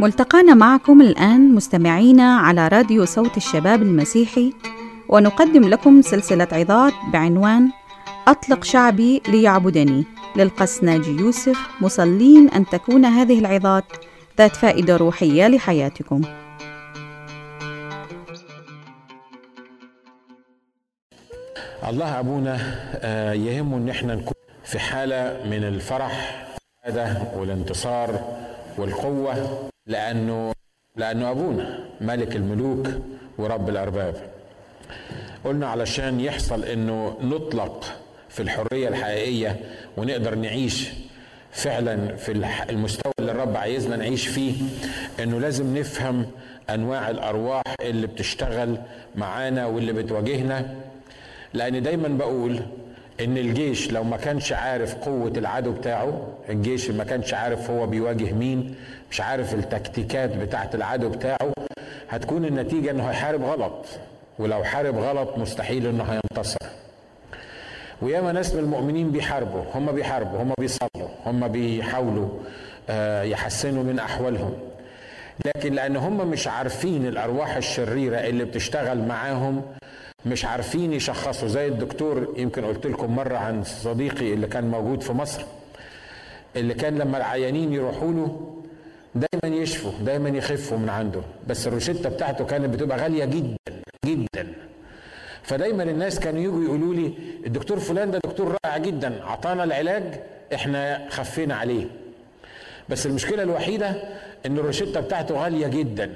ملتقانا معكم الآن مستمعينا على راديو صوت الشباب المسيحي ونقدم لكم سلسلة عظات بعنوان أطلق شعبي ليعبدني. للقس ناجي يوسف مصلين أن تكون هذه العظات ذات فائدة روحية لحياتكم. الله أبونا آه، يهمه أن إحنا نكون في حالة من الفرح والانتصار والقوة. لأنه لأنه أبونا ملك الملوك ورب الأرباب. قلنا علشان يحصل إنه نطلق في الحرية الحقيقية ونقدر نعيش فعلا في المستوى اللي الرب عايزنا نعيش فيه إنه لازم نفهم أنواع الأرواح اللي بتشتغل معانا واللي بتواجهنا. لأن دايما بقول إن الجيش لو ما كانش عارف قوة العدو بتاعه الجيش ما كانش عارف هو بيواجه مين مش عارف التكتيكات بتاعت العدو بتاعه هتكون النتيجة إنه هيحارب غلط. ولو حارب غلط مستحيل إنه هينتصر. وياما ناس من المؤمنين بيحاربوا هم بيحاربوا هم بيصلوا هم بيحاولوا آه، يحسنوا من أحوالهم. لكن لأن هم مش عارفين الأرواح الشريرة اللي بتشتغل معاهم مش عارفين يشخصوا. زي الدكتور يمكن قلت لكم مرة عن صديقي اللي كان موجود في مصر اللي كان لما العيانين يروحوا له دايما يشفوا دايما يخفوا من عنده. بس الروشتة بتاعته كانت بتبقى غالية جدا جدا. فدايما الناس كانوا يجوا يقولوا لي الدكتور فلان ده دكتور رائع جدا أعطانا العلاج إحنا خفينا عليه. بس المشكلة الوحيدة إن الروشتة بتاعته غالية جدا.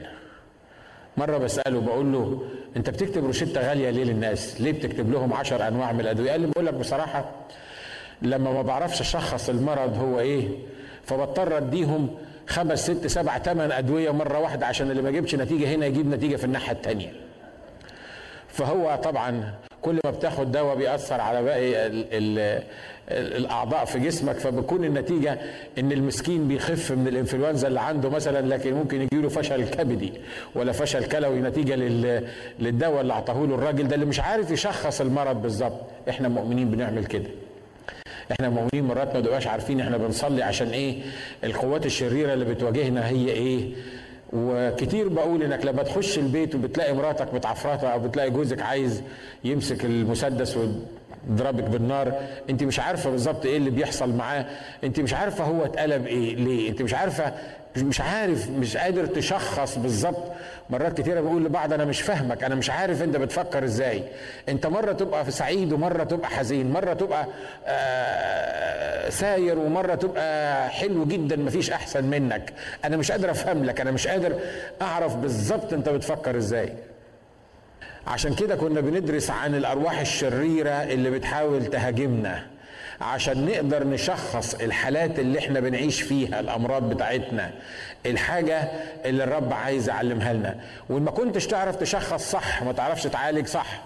مرة بسأله بقول له أنت بتكتب روشتة غالية ليه للناس؟ ليه بتكتب لهم عشر أنواع من الأدوية؟ قال لي بقول لك بصراحة لما ما بعرفش أشخص المرض هو إيه فبضطر أديهم خمس ست سبع ثمان أدوية مرة واحدة عشان اللي ما جابش نتيجة هنا يجيب نتيجة في الناحية الثانية فهو طبعا كل ما بتاخد دواء بيأثر على باقي الأعضاء في جسمك فبكون النتيجة إن المسكين بيخف من الإنفلونزا اللي عنده مثلا لكن ممكن يجي له فشل كبدي ولا فشل كلوي نتيجة للدواء اللي أعطاه له الراجل ده اللي مش عارف يشخص المرض بالظبط. إحنا مؤمنين بنعمل كده. إحنا مؤمنين مرات ما بنبقاش عارفين إحنا بنصلي عشان إيه؟ القوات الشريرة اللي بتواجهنا هي إيه؟ وكتير بقول إنك لما تخش البيت وبتلاقي مراتك متعفرطه أو بتلاقي جوزك عايز يمسك المسدس ويضربك بالنار. انت مش عارفة بالظبط إيه اللي بيحصل معاه. انت مش عارفة هو اتقلب إيه ليه؟ انت مش عارفة مش عارف مش قادر تشخص بالظبط. مرات كتيرة بقول لبعض أنا مش فاهمك أنا مش عارف أنت بتفكر إزاي. أنت مرة تبقى سعيد ومرة تبقى حزين مرة تبقى آه ساير ومرة تبقى حلو جدا مفيش أحسن منك. أنا مش قادر أفهم لك أنا مش قادر أعرف بالظبط أنت بتفكر إزاي. عشان كده كنا بندرس عن الأرواح الشريرة اللي بتحاول تهاجمنا عشان نقدر نشخص الحالات اللي إحنا بنعيش فيها الأمراض بتاعتنا الحاجة اللي الرب عايز يعلمها لنا. وإن ما كنتش تعرف تشخص صح ما تعرفش تعالج صح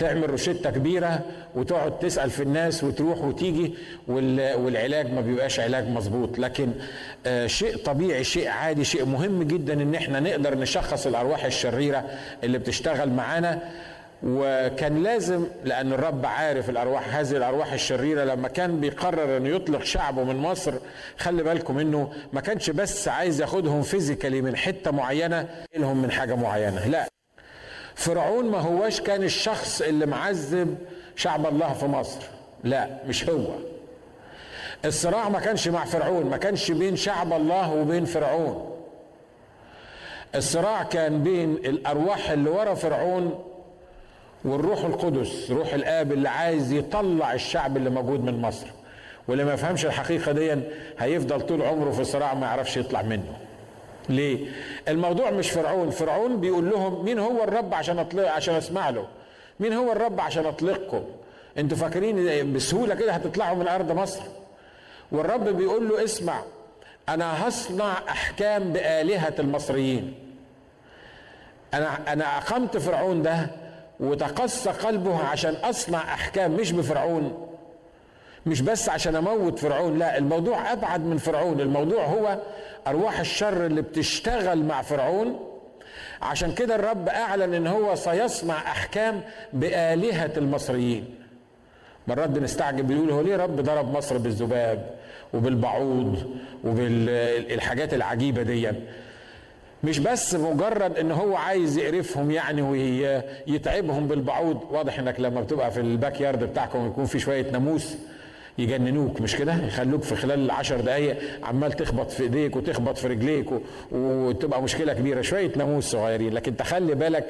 تعمل روشتة كبيرة وتقعد تسأل في الناس وتروح وتيجي والعلاج ما بيبقاش علاج مظبوط. لكن آه شيء طبيعي شيء عادي شيء مهم جدا إن إحنا نقدر نشخص الأرواح الشريرة اللي بتشتغل معانا. وكان لازم لأن الرب عارف الأرواح هذه الأرواح الشريرة لما كان بيقرر إنه يطلق شعبه من مصر خلي بالكم إنه ما كانش بس عايز ياخدهم فيزيكالي من حتة معينة لهم من حاجة معينة. لا. فرعون ما هواش كان الشخص اللي معذب شعب الله في مصر. لا مش هو. الصراع ما كانش مع فرعون ما كانش بين شعب الله وبين فرعون. الصراع كان بين الأرواح اللي ورا فرعون والروح القدس روح الآب اللي عايز يطلع الشعب اللي موجود من مصر. واللي ما يفهمش الحقيقة دي هيفضل طول عمره في صراع ما يعرفش يطلع منه. ليه؟ الموضوع مش فرعون. فرعون بيقول لهم مين هو الرب عشان اطلق عشان أسمع له؟ مين هو الرب عشان أطلقكم؟ أنتوا فاكرين بسهولة كده هتطلعوا من أرض مصر؟ والرب بيقول له اسمع أنا هصنع أحكام بآلهة المصريين. أنا أنا أقمت فرعون ده وتقسى قلبه عشان أصنع أحكام مش بفرعون. مش بس عشان أموت فرعون لا الموضوع أبعد من فرعون. الموضوع هو أرواح الشر اللي بتشتغل مع فرعون. عشان كده الرب أعلن إن هو سيصنع أحكام بآلهة المصريين. مرات بنستعجب بنقول هو ليه رب ضرب مصر بالذباب وبالبعوض وبالحاجات العجيبة دي؟ مش بس مجرد إن هو عايز يقرفهم يعني ويتعبهم بالبعوض. واضح إنك لما بتبقى في الباك يارد بتاعكم يكون في شوية ناموس. يجننوك مش كده؟ يخلوك في خلال عشر دقايق عمال تخبط في ايديك وتخبط في رجليك وتبقى مشكلة كبيرة. شوية ناموس صغيرين لكن تخلي بالك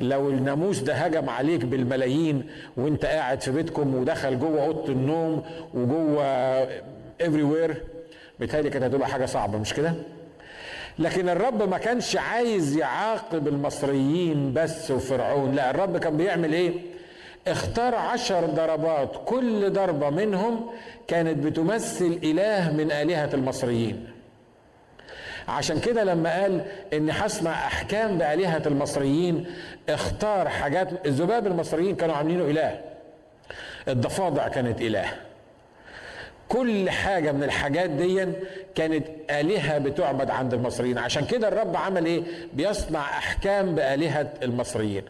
لو الناموس ده هجم عليك بالملايين وانت قاعد في بيتكم ودخل جوه أوضة النوم وجوه افري وير بيتهيألي كانت هتبقى حاجة صعبة مش كده؟ لكن الرب ما كانش عايز يعاقب المصريين بس وفرعون لا الرب كان بيعمل إيه؟ اختار عشر ضربات كل ضربة منهم كانت بتمثل إله من آلهة المصريين. عشان كده لما قال إن هصنع أحكام بآلهة المصريين اختار حاجات الذباب المصريين كانوا عاملينه إله. الضفادع كانت إله. كل حاجة من الحاجات دي كانت آلهة بتعبد عند المصريين. عشان كده الرب عمل إيه؟ بيصنع أحكام بآلهة المصريين.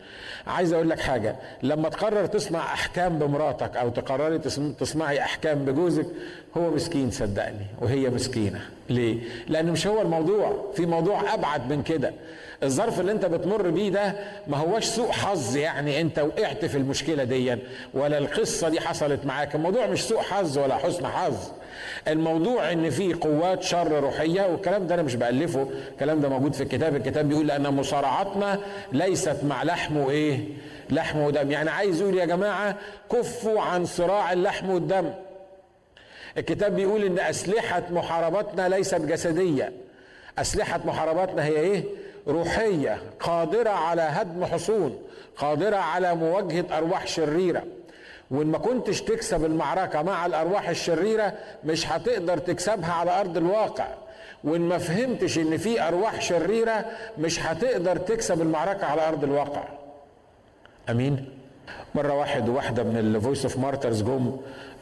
عايز أقول لك حاجة لما تقرر تصنع أحكام بمراتك أو تقرري تصنعي أحكام بجوزك هو مسكين صدقني وهي مسكينة. ليه؟ لأن مش هو الموضوع في موضوع أبعد من كده. الظرف اللي انت بتمر بيه ده ما هوش سوء حظ يعني انت وقعت في المشكلة دي ولا القصة دي حصلت معاك. الموضوع مش سوء حظ ولا حسن حظ. الموضوع ان في قوات شر روحية والكلام ده أنا مش بألفه الكلام ده موجود في الكتاب. الكتاب بيقول ان مصارعتنا ليست مع لحم وايه لحم ودم. يعني عايز يقول يا جماعة كفوا عن صراع اللحم والدم. الكتاب بيقول إن أسلحة محاربتنا ليست جسدية. أسلحة محاربتنا هي إيه؟ روحية قادرة على هدم حصون قادرة على مواجهة أرواح شريرة. وإن ما كنتش تكسب المعركة مع الأرواح الشريرة مش هتقدر تكسبها على أرض الواقع. وإن ما فهمتش إن في أرواح شريرة مش هتقدر تكسب المعركة على أرض الواقع. أمين. مرة واحد وواحدة من ال Voice of Martyrs جم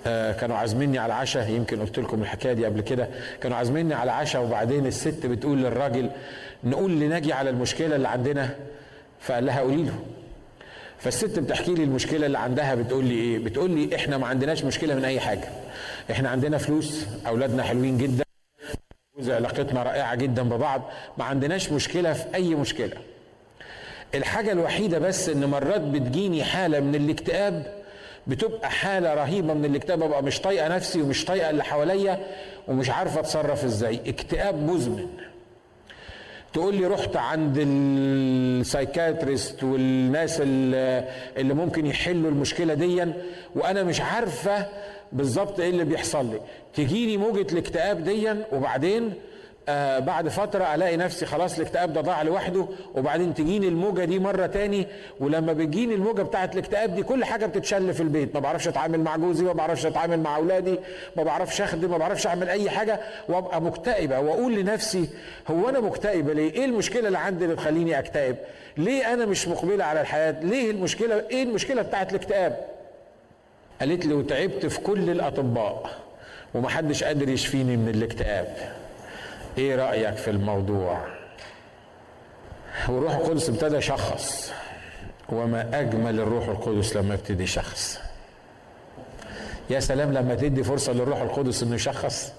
آه كانوا عازميني على عشاء يمكن قلت لكم الحكاية دي قبل كده. كانوا عازميني على عشاء وبعدين الست بتقول للراجل نقول لناجي على المشكلة اللي عندنا؟ فقال لها قولي له. فالست بتحكي لي المشكلة اللي عندها بتقول لي إيه؟ بتقول لي إحنا ما عندناش مشكلة من أي حاجة. إحنا عندنا فلوس أولادنا حلوين جدا علاقتنا رائعة جدا ببعض ما عندناش مشكلة في أي مشكلة. الحاجة الوحيدة بس إن مرات بتجيني حالة من الاكتئاب بتبقى حالة رهيبة من الاكتئاب ببقى مش طايقة نفسي ومش طايقة اللي حواليا ومش عارفة أتصرف إزاي. اكتئاب مزمن. تقول لي رحت عند ال psychiatrist والناس اللي ممكن يحلوا المشكلة دي وأنا مش عارفة بالظبط إيه اللي بيحصل لي. تجيني موجة الاكتئاب دي وبعدين آه بعد فترة ألاقي نفسي خلاص الاكتئاب ده ضاع لوحده وبعدين تجيني الموجة دي مرة تاني ولما بتجيني الموجة بتاعت الاكتئاب دي كل حاجة بتتشل في البيت ما بعرفش أتعامل مع جوزي ما بعرفش أتعامل مع أولادي ما بعرفش أخدم ما بعرفش أعمل أي حاجة وأبقى مكتئبة وأقول لنفسي هو أنا مكتئبة ليه؟ إيه المشكلة اللي عندي اللي تخليني أكتئب؟ ليه أنا مش مقبلة على الحياة؟ ليه المشكلة إيه المشكلة بتاعت الاكتئاب؟ قالت لي وتعبت في كل الأطباء ومحدش قادر يشفيني من الاكتئاب إيه رأيك في الموضوع؟ والروح القدس ابتدى يشخص وما أجمل الروح القدس لما يبتدي يشخص. يا سلام لما تدي فرصة للروح القدس إنه يشخص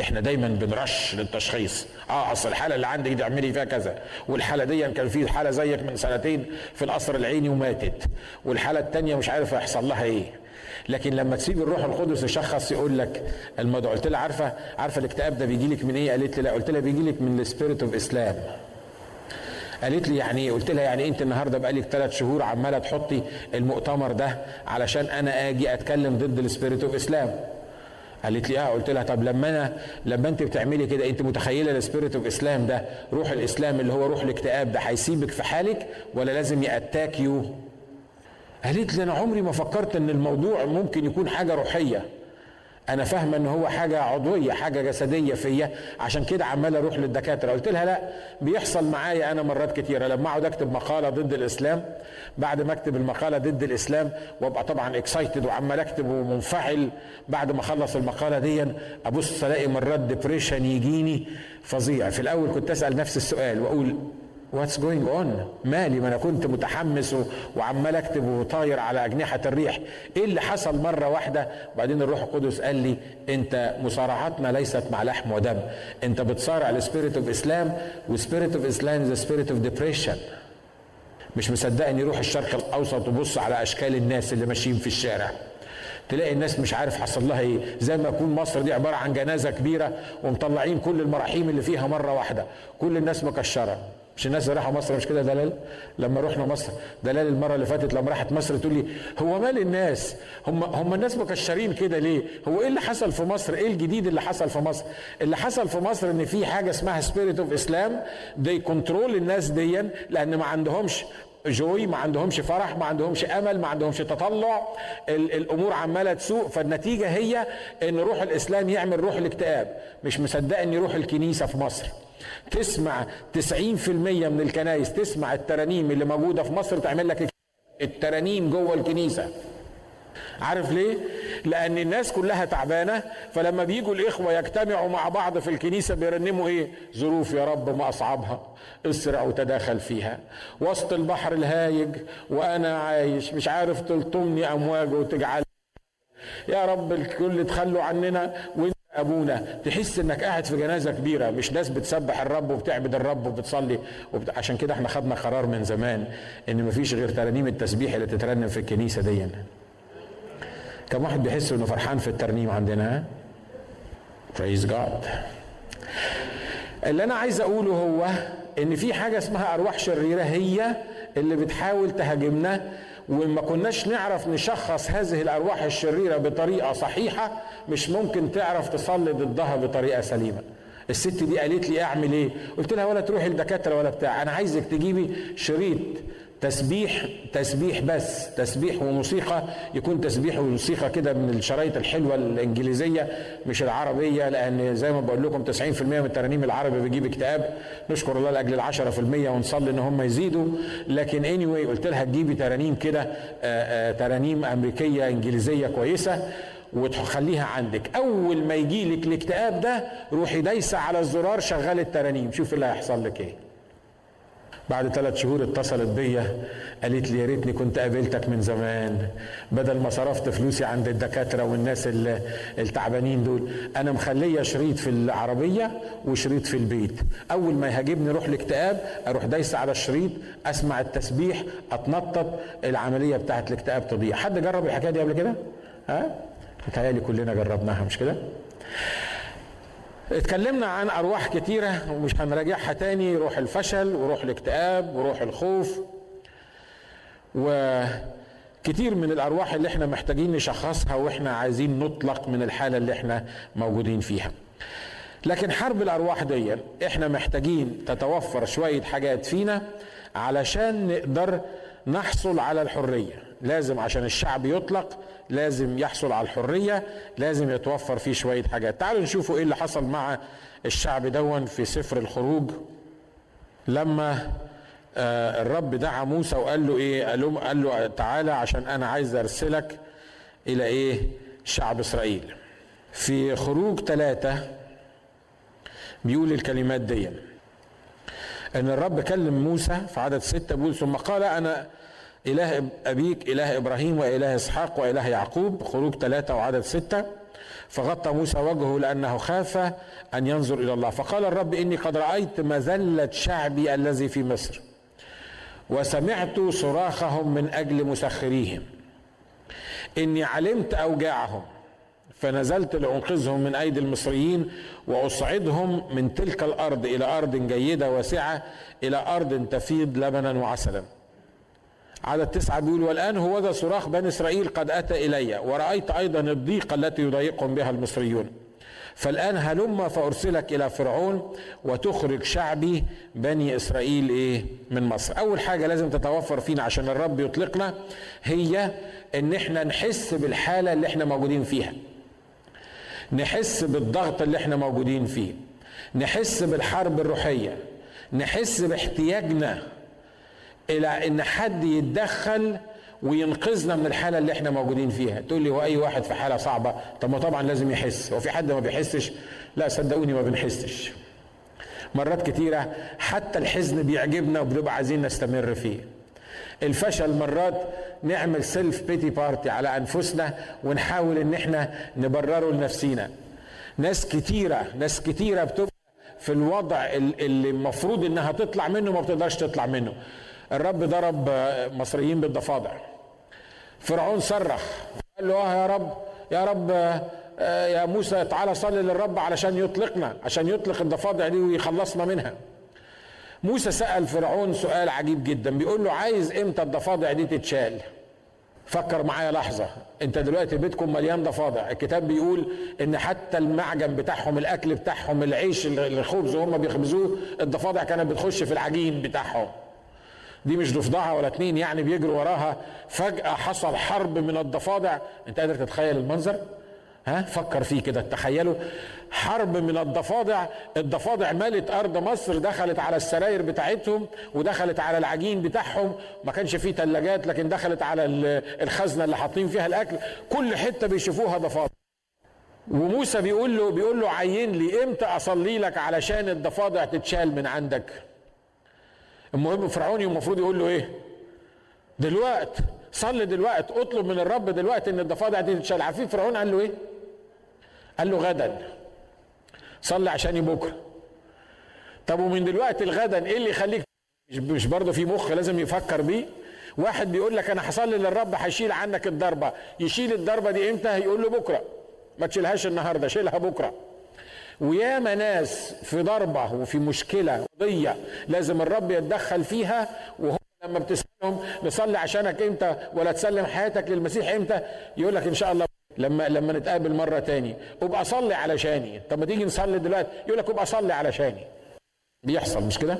إحنا دايما بن rush للتشخيص. آه أصل الحالة اللي عندك دي اعملي فيها كذا. والحالة دي كان في حالة زيك من سنتين في القصر العيني وماتت. والحالة الثانية مش عارف هيحصل لها إيه. لكن لما تسيب الروح القدس يشخص يقول لك الموضوع قلت لها عارفة عارفة الاكتئاب ده بيجي لك من إيه؟ قالت لي لا قلت لها بيجي لك من ال spirit of Islam قالت لي يعني إيه؟ قلت لها يعني أنت النهارده بقالك ثلاث شهور عمالة تحطي المؤتمر ده علشان أنا آجي أتكلم ضد ال spirit of Islam قالت لي آه قلت لها طب لما أنا لما أنت بتعملي كده أنت متخيلة ال spirit of Islam ده روح الإسلام اللي هو روح الاكتئاب ده هيسيبك في حالك ولا لازم ي attack you قالت لي أنا عمري ما فكرت إن الموضوع ممكن يكون حاجة روحية. أنا فاهمة إن هو حاجة عضوية حاجة جسدية فيا. عشان كده عمال أروح للدكاترة. قلت لها لا بيحصل معايا أنا مرات كتيرة. لما أقعد أكتب مقالة ضد الإسلام بعد ما أكتب المقالة ضد الإسلام وأبقى طبعا excited وعمال أكتب ومنفعل بعد ما أخلص المقالة دي أبص ألاقي مرات depression يجيني فظيع. في الأول كنت أسأل نفس السؤال وأقول what's going on مالي ما أنا كنت متحمس وعمال أكتب وطاير على أجنحة الريح. إيه اللي حصل مرة واحدة؟ وبعدين الروح القدس قال لي أنت مصارعتنا ليست مع لحم ودم. أنت بتصارع ال spirit of Islam و spirit of Islam the spirit of depression مش مصدقني روح الشرق الأوسط وبص على أشكال الناس اللي ماشيين في الشارع. تلاقي الناس مش عارف حصل لها إيه. زي ما يكون مصر دي عبارة عن جنازة كبيرة ومطلعين كل المراحيم اللي فيها مرة واحدة. كل الناس مكشرة. مش الناس اللي راحوا مصر مش كده دلال؟ لما رحنا مصر. دلال المرة اللي فاتت لما راحت مصر تقول لي هو مال الناس؟ هم هم الناس مكشرين كده ليه؟ هو إيه اللي حصل في مصر؟ إيه الجديد اللي حصل في مصر؟ اللي حصل في مصر إن في حاجة اسمها spirit of Islam دي control الناس دي لأن ما عندهمش joy ما عندهمش فرح ما عندهمش أمل ما عندهمش تطلع. الأمور عمالة تسوء. فالنتيجة هي إن روح الإسلام يعمل روح الاكتئاب. مش مصدقني روح الكنيسة في مصر. تسمع 90% من الكنايس تسمع الترانيم اللي موجودة في مصر تعمل لك الترانيم جوه الكنيسة عارف ليه؟ لأن الناس كلها تعبانة فلما بيجوا الإخوة يجتمعوا مع بعض في الكنيسة بيرنموا إيه؟ ظروف يا رب ما أصعبها اسرع وتداخل فيها وسط البحر الهايج وأنا عايش مش عارف تلطمني أمواج وتجعل يا رب الكل تخلوا عننا وانت أبونا تحس إنك قاعد في جنازة كبيرة مش ناس بتسبح الرب وبتعبد الرب وبتصلي. وبت... عشان كده إحنا خدنا قرار من زمان إن مفيش غير ترانيم التسبيح اللي تترنم في الكنيسة دي. كم واحد بيحس إنه فرحان في الترنيم عندنا؟ Praise God. اللي أنا عايز أقوله هو إن في حاجة اسمها أرواح شريرة هي اللي بتحاول تهاجمنا وما كناش نعرف نشخص هذه الأرواح الشريرة بطريقة صحيحة مش ممكن تعرف تصلي ضدها بطريقة سليمة. الست دي قالت لي أعمل إيه؟ قلت لها ولا تروحي لدكاترة ولا بتاع أنا عايزك تجيبي شريط تسبيح تسبيح بس تسبيح وموسيقى. يكون تسبيح وموسيقى كده من الشرايط الحلوة الإنجليزية مش العربية لأن زي ما بقول لكم 90% من الترانيم العربي بيجيب اكتئاب. نشكر الله لأجل ال 10% ونصلي إن هم يزيدوا. لكن اني anyway قلت لها تجيبي ترانيم كده ترانيم أمريكية إنجليزية كويسة وتخليها عندك. أول ما يجي لك الاكتئاب ده روحي دايسة على الزرار شغال الترانيم. شوف اللي هيحصل لك إيه. بعد ثلاث شهور اتصلت بيا قالت لي يا ريتني كنت قابلتك من زمان. بدل ما صرفت فلوسي عند الدكاترة والناس التعبانين دول أنا مخلية شريط في العربية وشريط في البيت. أول ما يهاجمني روح الاكتئاب أروح دايسه على الشريط أسمع التسبيح أتنطط العملية بتاعت الاكتئاب تضيع. حد جرب الحكاية دي قبل كده؟ ها؟ متهيألي كلنا جربناها مش كده؟ اتكلمنا عن أرواح كتيرة ومش هنراجعها تاني. روح الفشل وروح الاكتئاب وروح الخوف. وكتير من الأرواح اللي إحنا محتاجين نشخصها وإحنا عايزين نطلق من الحالة اللي إحنا موجودين فيها. لكن حرب الأرواح دي إحنا محتاجين تتوفر شوية حاجات فينا علشان نقدر نحصل على الحرية. لازم عشان الشعب يطلق لازم يحصل على الحرية لازم يتوفر فيه شوية حاجات. تعالوا نشوفوا إيه اللي حصل مع الشعب دون في سفر الخروج. لما آه الرب دعا موسى وقال له إيه؟ قال له, قال له تعالى عشان أنا عايز أرسلك إلى إيه؟ شعب إسرائيل. في خروج ثلاثة بيقول الكلمات دي. إن الرب كلم موسى في عدد ستة بيقول ثم قال أنا إله أبيك إله إبراهيم وإله إسحاق وإله يعقوب خروج ثلاثة وعدد ستة. فغطى موسى وجهه لأنه خاف أن ينظر إلى الله. فقال الرب إني قد رأيت مذلة شعبي الذي في مصر وسمعت صراخهم من أجل مسخريهم. إني علمت أوجاعهم فنزلت لأنقذهم من أيدي المصريين وأصعدهم من تلك الأرض إلى أرض جيدة واسعة إلى أرض تفيض لبنا وعسلا. عدد تسعة بيقول والآن هو ذا صراخ بني إسرائيل قد أتى إلي ورأيت أيضا الضيقة التي يضايقهم بها المصريون. فالآن هلم فأرسلك إلى فرعون وتخرج شعبي بني إسرائيل إيه؟ من مصر. أول حاجة لازم تتوفر فينا عشان الرب يطلقنا هي إن إحنا نحس بالحالة اللي إحنا موجودين فيها. نحس بالضغط اللي إحنا موجودين فيه. نحس بالحرب الروحية. نحس باحتياجنا إلى إن حد يتدخل وينقذنا من الحالة اللي إحنا موجودين فيها. تقول لي هو أي واحد في حالة صعبة؟ طب ما طبعا لازم يحس. هو في حد ما بيحسش؟ لا صدقوني ما بنحسش. مرات كتيرة حتى الحزن بيعجبنا وبنبقى عايزين نستمر فيه. الفشل مرات نعمل self pity party على أنفسنا ونحاول إن إحنا نبرره لنفسينا. ناس كتيرة ناس كتيرة بتبقى في الوضع اللي المفروض إنها تطلع منه ما بتقدرش تطلع منه. الرب ضرب مصريين بالضفادع. فرعون صرخ قال له آه يا رب يا رب يا موسى تعالى صلي للرب علشان يطلقنا عشان يطلق الضفادع دي ويخلصنا منها. موسى سأل فرعون سؤال عجيب جدا بيقول له عايز إمتى الضفادع دي تتشال؟ فكر معايا لحظة أنت دلوقتي بيتكم مليان ضفادع الكتاب بيقول إن حتى المعجن بتاعهم الأكل بتاعهم العيش الخبز وهم بيخبزوه الضفادع كانت بتخش في العجين بتاعهم. دي مش ضفدعة ولا اتنين يعني بيجروا وراها فجأة حصل حرب من الضفادع. انت قادر تتخيل المنظر؟ ها؟ فكر فيه كده تخيلوا حرب من الضفادع. الضفادع ملت أرض مصر دخلت على السراير بتاعتهم ودخلت على العجين بتاعهم. ما كانش فيه ثلاجات لكن دخلت على الخزنة اللي حاطين فيها الأكل. كل حتة بيشوفوها ضفادع. وموسى بيقول له بيقول له عين لي إمتى أصلي لك علشان الضفادع تتشال من عندك؟ المهم فرعون المفروض يقول له إيه؟ دلوقت صلي دلوقت اطلب من الرب دلوقتي إن الضفادع دي تتشال. عارفين فرعون قال له إيه؟ قال له غدا. صلي عشان بكرة. طب ومن دلوقتي لغدا إيه اللي يخليك؟ مش برضه في مخ لازم يفكر بيه. واحد بيقول لك أنا هصلي للرب هيشيل عنك الضربة. يشيل الضربة دي إمتى؟ يقول له بكرة. ما تشيلهاش النهارده شيلها بكرة. وياما ناس في ضربة وفي مشكلة قضية لازم الرب يتدخل فيها وهو لما بتسألهم نصلي عشانك إمتى ولا تسلم حياتك للمسيح إمتى؟ يقول لك إن شاء الله لما لما نتقابل مرة تاني. أبقى صلي علشاني. طب ما تيجي نصلي دلوقتي؟ يقول لك أبقى صلي علشاني. بيحصل مش كده؟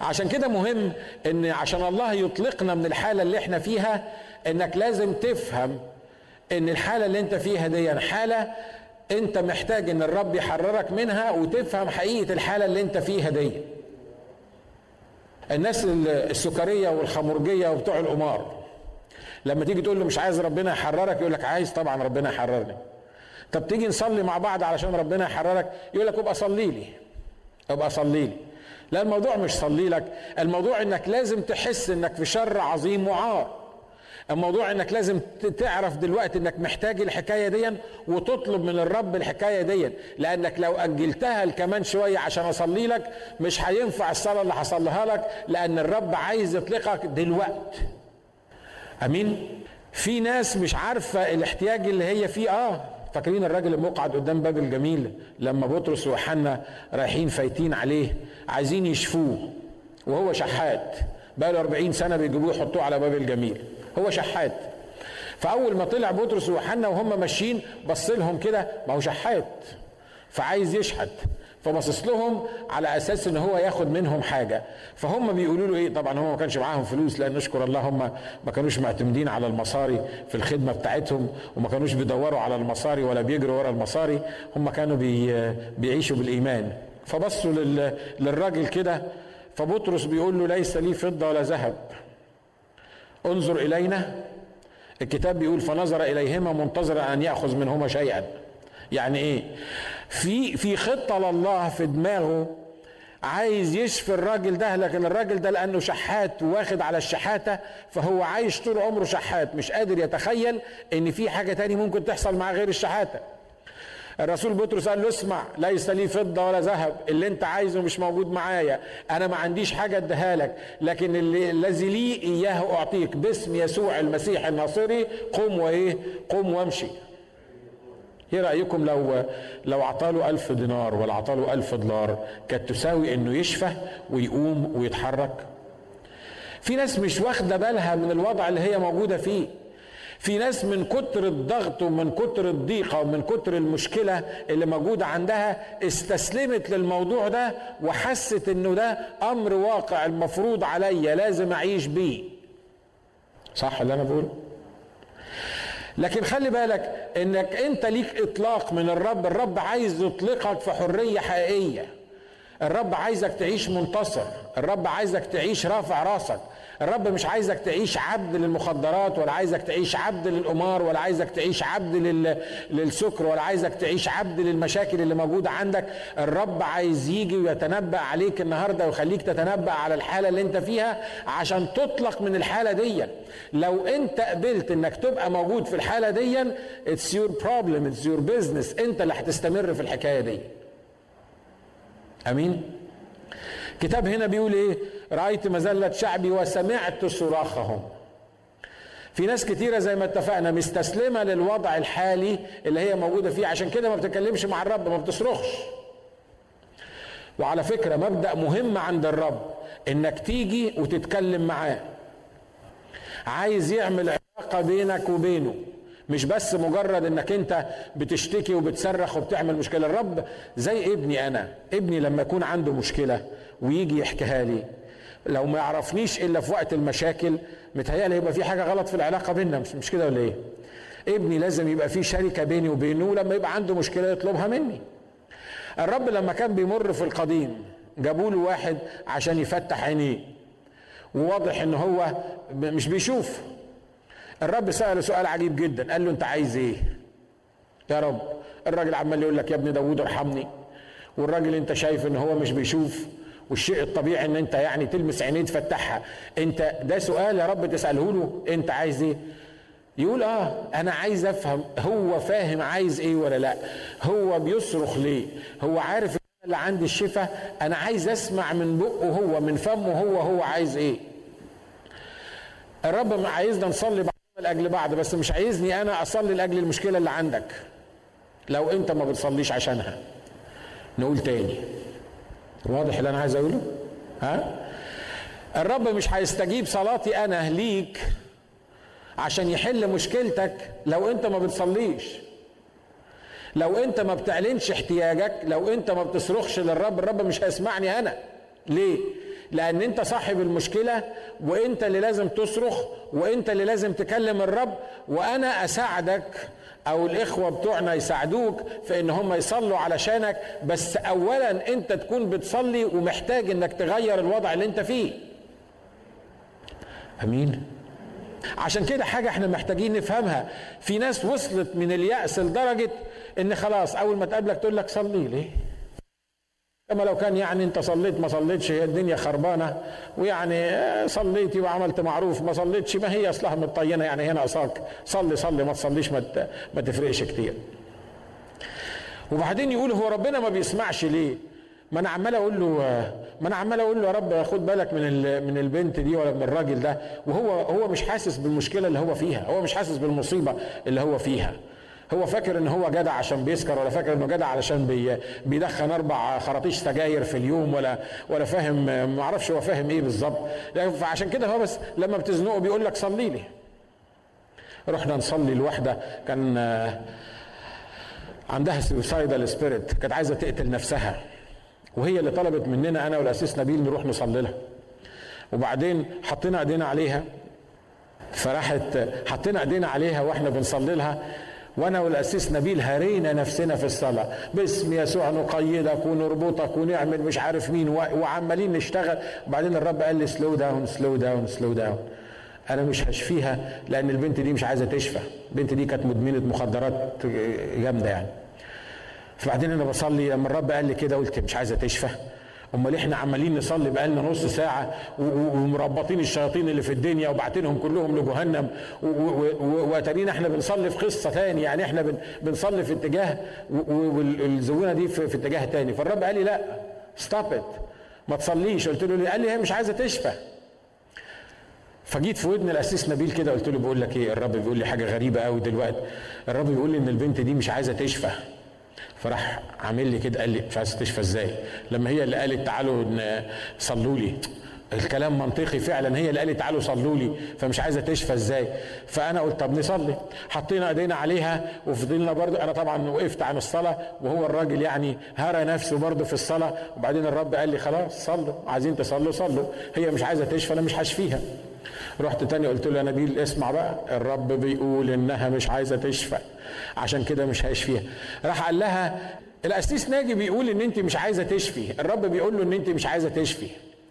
عشان كده مهم إن عشان الله يطلقنا من الحالة اللي إحنا فيها إنك لازم تفهم إن الحالة اللي إنت فيها دي حالة انت محتاج ان الرب يحررك منها وتفهم حقيقة الحالة اللي انت فيها دي. الناس السكرية والخمرجية وبتوع القمار لما تيجي تقول له مش عايز ربنا يحررك يقول لك عايز طبعا ربنا يحررني. طب تيجي نصلي مع بعض علشان ربنا يحررك؟ يقول لك ابقى صلي لي. ابقى صلي لي. لا الموضوع مش صلي لك الموضوع انك لازم تحس انك في شر عظيم وعار. الموضوع إنك لازم تعرف دلوقتي إنك محتاج الحكاية دي وتطلب من الرب الحكاية دي لأنك لو أجلتها كمان شوية عشان أصلي لك مش هينفع الصلاة اللي هصليها لك لأن الرب عايز يطلقك دلوقتي آمين؟ في ناس مش عارفة الاحتياج اللي هي فيه. آه فاكرين الراجل المقعد قدام باب الجميل لما بطرس ويوحنا رايحين فايتين عليه عايزين يشفوه وهو شحات بقى له 40 سنة بيجيبوه يحطوه على باب الجميل. هو شحات. فأول ما طلع بطرس ويوحنا وهم ماشيين بص لهم كده ما هو شحات. فعايز يشحت. فبصص لهم على أساس إن هو ياخد منهم حاجة. فهم بيقولوا له إيه؟ طبعا هم ما كانش معاهم فلوس لأن نشكر الله هم ما كانوش معتمدين على المصاري في الخدمة بتاعتهم وما كانوش بيدوروا على المصاري ولا بيجروا ورا المصاري. هم كانوا بي بيعيشوا بالإيمان. فبصوا للراجل كده فبطرس بيقول له ليس لي فضة ولا ذهب. انظر إلينا. الكتاب بيقول فنظر إليهما منتظرا أن يأخذ منهما شيئا. يعني إيه؟ في في خطة لله في دماغه عايز يشفي الراجل ده لكن الراجل ده لأنه شحات واخد على الشحاتة فهو عايش طول عمره شحات مش قادر يتخيل إن في حاجة تاني ممكن تحصل معاه غير الشحاتة. الرسول بطرس قال له اسمع ليس لي فضة ولا ذهب اللي انت عايزه مش موجود معايا أنا ما عنديش حاجة اديها لك لكن الذي لي إياه أعطيك باسم يسوع المسيح الناصري قم وإيه؟ قم وامشي. إيه رأيكم لو لو أعطاله ألف دينار ولا أعطاله ألف دولار كانت تساوي إنه يشفى ويقوم ويتحرك؟ في ناس مش واخدة بالها من الوضع اللي هي موجودة فيه. في ناس من كتر الضغط ومن كتر الضيقة ومن كتر المشكلة اللي موجودة عندها استسلمت للموضوع ده وحست إنه ده أمر واقع المفروض عليا لازم أعيش بيه. صح اللي أنا بقوله؟ لكن خلي بالك إنك أنت ليك إطلاق من الرب الرب عايز يطلقك في حرية حقيقية. الرب عايزك تعيش منتصر. الرب عايزك تعيش رافع راسك. الرب مش عايزك تعيش عبد للمخدرات ولا عايزك تعيش عبد للقمار ولا عايزك تعيش عبد لل... للسكر ولا عايزك تعيش عبد للمشاكل اللي موجودة عندك. الرب عايز يجي ويتنبأ عليك النهاردة ويخليك تتنبأ على الحالة اللي انت فيها عشان تطلق من الحالة دي. لو انت قبلت انك تبقى موجود في الحالة دي it's your problem it's your business. انت اللي هتستمر في الحكاية دي. أمين؟ كتاب هنا بيقول إيه؟ رأيت مذلة شعبي وسمعت صراخهم. في ناس كتيرة زي ما اتفقنا مستسلمة للوضع الحالي اللي هي موجودة فيه عشان كده ما بتتكلمش مع الرب ما بتصرخش. وعلى فكرة مبدأ مهم عند الرب إنك تيجي وتتكلم معاه. عايز يعمل علاقة بينك وبينه. مش بس مجرد انك انت بتشتكي وبتصرخ وبتعمل مشكلة. الرب زي ابني أنا ابني لما يكون عنده مشكلة ويجي يحكيها لي. لو ما يعرفنيش إلا في وقت المشاكل متهيألي يبقى في حاجة غلط في العلاقة بيننا مش مش كده ولا إيه؟ ابني لازم يبقى في شركة بيني وبينه لما يبقى عنده مشكلة يطلبها مني. الرب لما كان بيمر في القديم جابوا له واحد عشان يفتح عينيه. وواضح إن هو مش بيشوف. الرب سأله سؤال عجيب جدا. قال له أنت عايز إيه؟ يا رب الراجل عمال يقول لك يا ابني داوود ارحمني. والراجل أنت شايف إن هو مش بيشوف والشيء الطبيعي إن أنت يعني تلمس عينيه تفتحها. أنت ده سؤال يا رب تسأله له أنت عايز إيه؟ يقول آه أنا عايز أفهم هو فاهم عايز إيه ولا لأ؟ هو بيصرخ ليه؟ هو عارف اللي عندي الشفاء أنا عايز أسمع من بقه هو من فمه هو هو عايز إيه؟ الرب عايزنا نصلي لاجل بعض بس مش عايزني أنا أصلي لأجل المشكلة اللي عندك. لو أنت ما بتصليش عشانها. نقول تاني. واضح اللي أنا عايز أقوله؟ ها؟ الرب مش هيستجيب صلاتي أنا ليك عشان يحل مشكلتك لو أنت ما بتصليش. لو أنت ما بتعلنش احتياجك لو أنت ما بتصرخش للرب الرب مش هيسمعني أنا. ليه؟ لأن انت صاحب المشكلة وانت اللي لازم تصرخ وانت اللي لازم تكلم الرب وأنا اساعدك أو الاخوه بتوعنا يساعدوك في ان هم يصلوا علشانك. بس اولا انت تكون بتصلي ومحتاج انك تغير الوضع اللي انت فيه. امين؟ عشان كده حاجة إحنا محتاجين نفهمها. في ناس وصلت من اليأس لدرجة ان خلاص اول ما تقابلك تقول لك صلي لي كما لو كان يعني انت صليت ما صليتش هي الدنيا خربانة ويعني صليتي وعملت معروف ما صليتش ما هي أصلها متطينه يعني هنا أصاك صلي صلي ما تصليش ما ما تفرقش كتير. وبعدين يقول هو ربنا ما بيسمعش ليه؟ ما أنا عمال أقول له ما أنا عمال أقول له يا رب خد بالك من من البنت دي ولا من الراجل ده وهو هو مش حاسس بالمشكلة اللي هو فيها، هو مش حاسس بالمصيبة اللي هو فيها. هو فاكر إن هو جدع عشان بيسكر ولا فاكر إنه جدع علشان بي بيدخن أربع خراطيش سجاير في اليوم ولا ولا فاهم ما أعرفش هو فاهم إيه بالظبط. فعشان كده هو بس لما بتزنقه بيقول لك صلي لي. رحنا نصلي لواحده كان عندها suicidal spirit كانت عايزة تقتل نفسها. وهي اللي طلبت مننا أنا والقسيس نبيل نروح نصلي لها. وبعدين حطينا إيدينا عليها. فراحت حطينا إيدينا عليها وإحنا بنصلي لها. وأنا والقسيس نبيل هرينا نفسنا في الصلاة. باسم يسوع نقيدك ونربطك ونعمل مش عارف مين وعمالين نشتغل. وبعدين الرب قال لي slow down slow down slow down أنا مش هشفيها لأن البنت دي مش عايزة تشفى. البنت دي كانت مدمنة مخدرات جامدة يعني. فبعدين أنا بصلي لما الرب قال لي كده قلت مش عايزة تشفى. امال إحنا عمالين نصلي بقالنا نص ساعة ومربطين الشياطين اللي في الدنيا وبعتينهم كلهم لجهنم واتارينا إحنا بنصلي في قصة تاني. يعني إحنا بنصلي في اتجاه والزبونة دي في, اتجاه تاني. فالرب قال لي لا stop it ما تصليش. قلت له قال لي هي مش عايزة تشفى. فجيت في ودن الاسيس نبيل كده قلت له بقول لك إيه؟ الرب بيقول لي حاجة غريبة قوي دلوقتي. الرب بيقول لي إن البنت دي مش عايزة تشفى. فراح عامل لي كده قال لي مش عايز تشفى إزاي؟ لما هي اللي قالت تعالوا صلوا لي. الكلام منطقي فعلا هي اللي قالت تعالوا صلوا لي فمش عايزة تشفى إزاي؟ فأنا قلت طب نصلي. حطينا إيدينا عليها وفضلنا برضو أنا طبعا وقفت عن الصلاة وهو الراجل يعني هرى نفسه برضو في الصلاة. وبعدين الرب قال لي خلاص صلوا عايزين تصلوا صلوا. هي مش عايزة تشفى أنا مش هشفيها. رحت تاني قلت له يا نبيل اسمع بقى الرب بيقول إنها مش عايزة تشفى عشان كده مش هيشفيها. راح قال لها القسيس ناجي بيقول إن أنت مش عايزة تشفي الرب بيقول له إن أنت مش عايزة تشفي.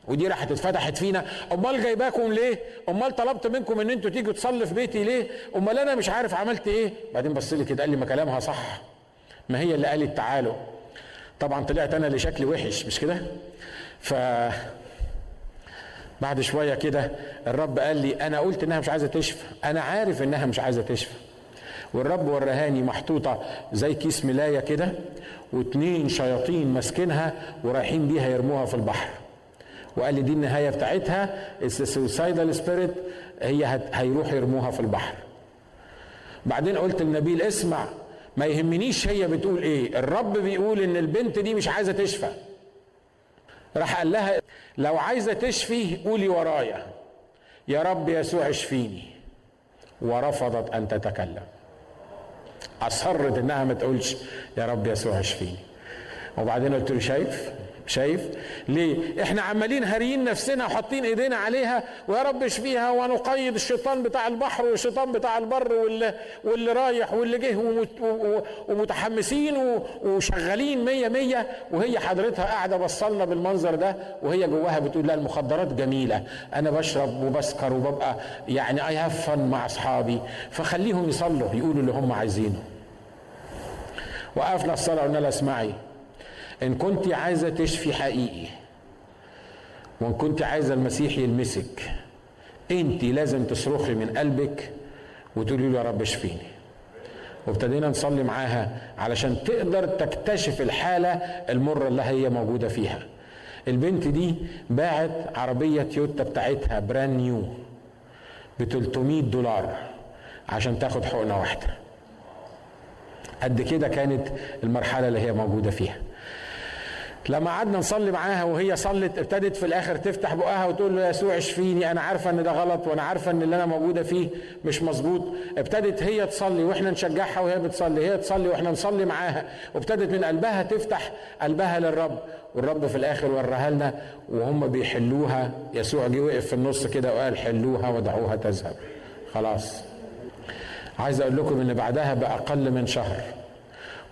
ودي راحت اتفتحت فينا. أمال جايباكم ليه؟ أمال طلبت منكم إن أنتوا تيجوا تصلي في بيتي ليه؟ أمال أنا مش عارف عملت إيه؟ بعدين بص لي كده قال لي ما كلامها صح. ما هي اللي قالت تعالوا. طبعا طلعت أنا اللي شكلي وحش مش كده؟ ف بعد شوية كده الرب قال لي أنا قلت إنها مش عايزة تشفى. أنا عارف إنها مش عايزة تشفى. والرب ورهاني محطوطة زي كيس ملاية كده واتنين شياطين ماسكينها ورايحين بيها يرموها في البحر. وقال لي دي النهاية بتاعتها. ال suicidal spirit هي. هيروح يرموها في البحر. بعدين قلت لنبيل اسمع ما يهمنيش هي بتقول إيه. الرب بيقول إن البنت دي مش عايزة تشفى. راح قال لها لو عايزة تشفي قولي ورايا. يا رب يسوع اشفيني. ورفضت أن تتكلم. أصرت إنها ما تقولش يا رب يسوع اشفيني. وبعدين قلت له شايف؟ شايف؟ ليه؟ إحنا عمالين هاريين نفسنا وحاطين إيدينا عليها ويا رب اشفيها ونقيد الشيطان بتاع البحر والشيطان بتاع البر واللي, واللي رايح واللي جه ومتحمسين وشغالين مية مية. وهي حضرتها قاعدة بصلنا بالمنظر ده وهي جواها بتقول لا المخدرات جميلة. أنا بشرب وبسكر وببقى يعني اي هاف مع أصحابي. فخليهم يصلوا يقولوا اللي هم عايزينه. وقفنا الصلاة قلنا لها اسمعي. إن كنت عايزة تشفي حقيقي وإن كنت عايزة المسيح يلمسك أنت لازم تصرخي من قلبك وتقولي له يا رب اشفيني. وابتدينا نصلي معاها علشان تقدر تكتشف الحالة المرة اللي هي موجودة فيها. البنت دي باعت عربية تويوتا بتاعتها brand new ب 300 دولار عشان تاخد حقنة واحدة. قد كده كانت المرحلة اللي هي موجودة فيها. لما قعدنا نصلي معاها وهي صلت ابتدت في الآخر تفتح بقها وتقول له يا يسوع اشفيني أنا عارفة إن ده غلط وأنا عارفة إن اللي أنا موجودة فيه مش مظبوط. ابتدت هي تصلي وإحنا نشجعها وهي بتصلي هي تصلي وإحنا نصلي معاها. وابتدت من قلبها تفتح قلبها للرب والرب في الآخر وراها لنا وهم بيحلوها. يسوع جه وقف في النص كده وقال حلوها ودعوها تذهب. خلاص. عايز أقول لكم إن بعدها بأقل من شهر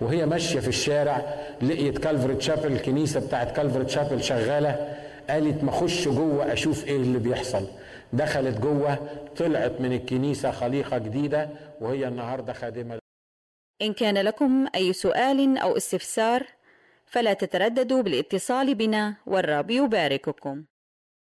وهي ماشية في الشارع لقيت كالفرت شابل الكنيسة بتاعت كالفرت شابل شغالة. قالت ما أخش جوه أشوف إيه اللي بيحصل. دخلت جوه طلعت من الكنيسة خليقة جديدة وهي النهارده خادمة. إن كان لكم أي سؤال أو استفسار فلا تترددوا بالاتصال بنا والرب يبارككم.